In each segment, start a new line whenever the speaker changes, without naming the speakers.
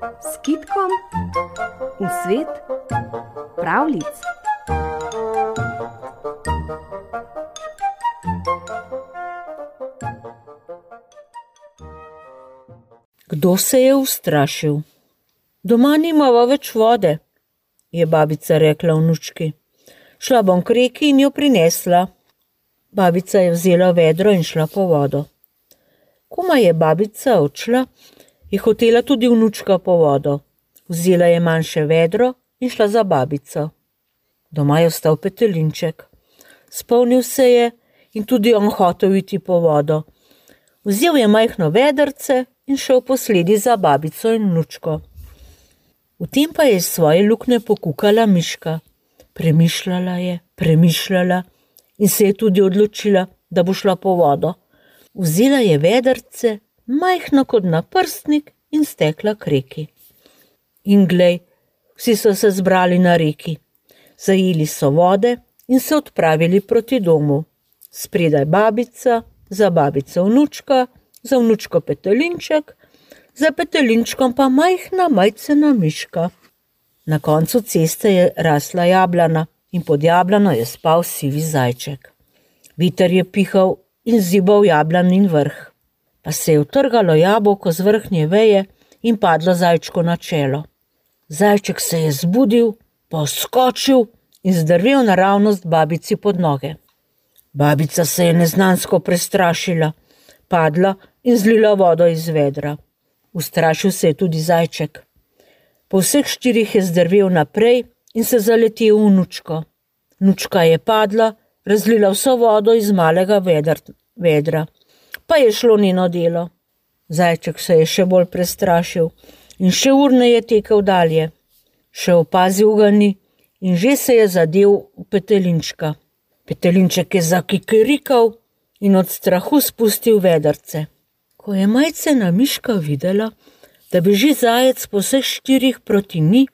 s kitkom v svet pravlic.
Kdo se je ustrašil? Doma nimamo več vode, je babica rekla vnučki. Šla bom k reki in jo prinesla. Babica je vzela vedro in šla po vodo. Koma je babica odšla, je hotela tudi vnučka po vodo. Vzela je manjše vedro in šla za babico. Doma je ostal petelinček. Spomnil se je in tudi on hotel iti po vodo. Vzel je majhno vedrce in šel po sledi za babico in vnučko. V tem pa je iz svoje luknje pokukala miška. Premišljala je, premišljala in se je tudi odločila, da bo šla po vodo. Vzela je vedrce, majhno kot na prstnik, in stekla k reki. In glej, vsi so se zbrali na reki, zajeli so vode in se odpravili proti domu. Spredaj babica, za babico vnučka, za vnučko petelinček, za petelinčkom pa majhna majcena miška. Na koncu ceste je rasla jablana in pod jablano je spal sivi zajček. Viter je pihal in zibal jablanin vrh. Pa se je utrgalo jabolko z vrhnje veje in padlo zajčko na čelo. Zajček se je zbudil, poskočil in zdrvel naravnost babici pod noge. Babica se je neznansko prestrašila, padla in zlila vodo iz vedra. Ustrašil se je tudi zajček. Po vseh štirih je zdrvel naprej in se zaletel v nučko. Nučka je padla, razlila vso vodo iz malega vedr, vedra, pa je šlo njeno delo. Zajček se je še bolj prestrašil in še urneje tekel dalje. Še opazil ga ni in že se je zadev v petelinčka. Petelinček je zakikerikal in od strahu spustil vedrce. Ko je majcena miška videla, da beži zajec po vseh štirih proti ni,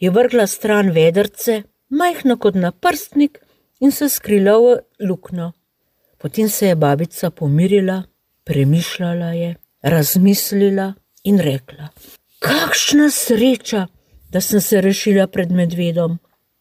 je vrgla stran vedrce, majhno kot na prstnik, in se skrila v luknjo. Potem se je babica pomirila, premišljala je, razmislila in rekla: Kakšna sreča, da sem se rešila pred medvedom.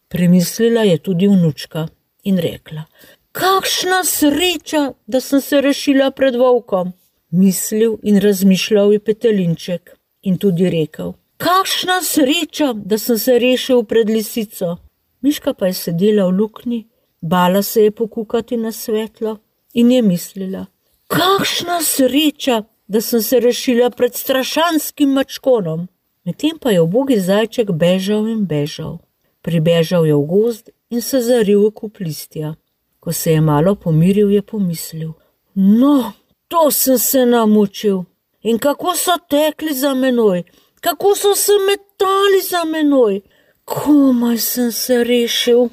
Premislila je tudi vnučka in rekla: Kakšna sreča, da sem se rešila pred volkom. Mislil in razmišljal je petelinček in tudi rekel: Kakšna sreča, da sem se rešil pred lisico. Miška pa je sedela v luknji, bala se je pokukati na svetlo in je mislila: Kakšna sreča, da sem se rešila pred strašanskim mačkonom. Medtem pa je ubogi zajček bežal in bežal. Pribežal je v gozd in se zaril v kup listja. Ko se je malo pomiril, je pomislil: No, to sem se namučil. In kako so tekli za menoj, kako so se metali za menoj, komaj sem se rešil.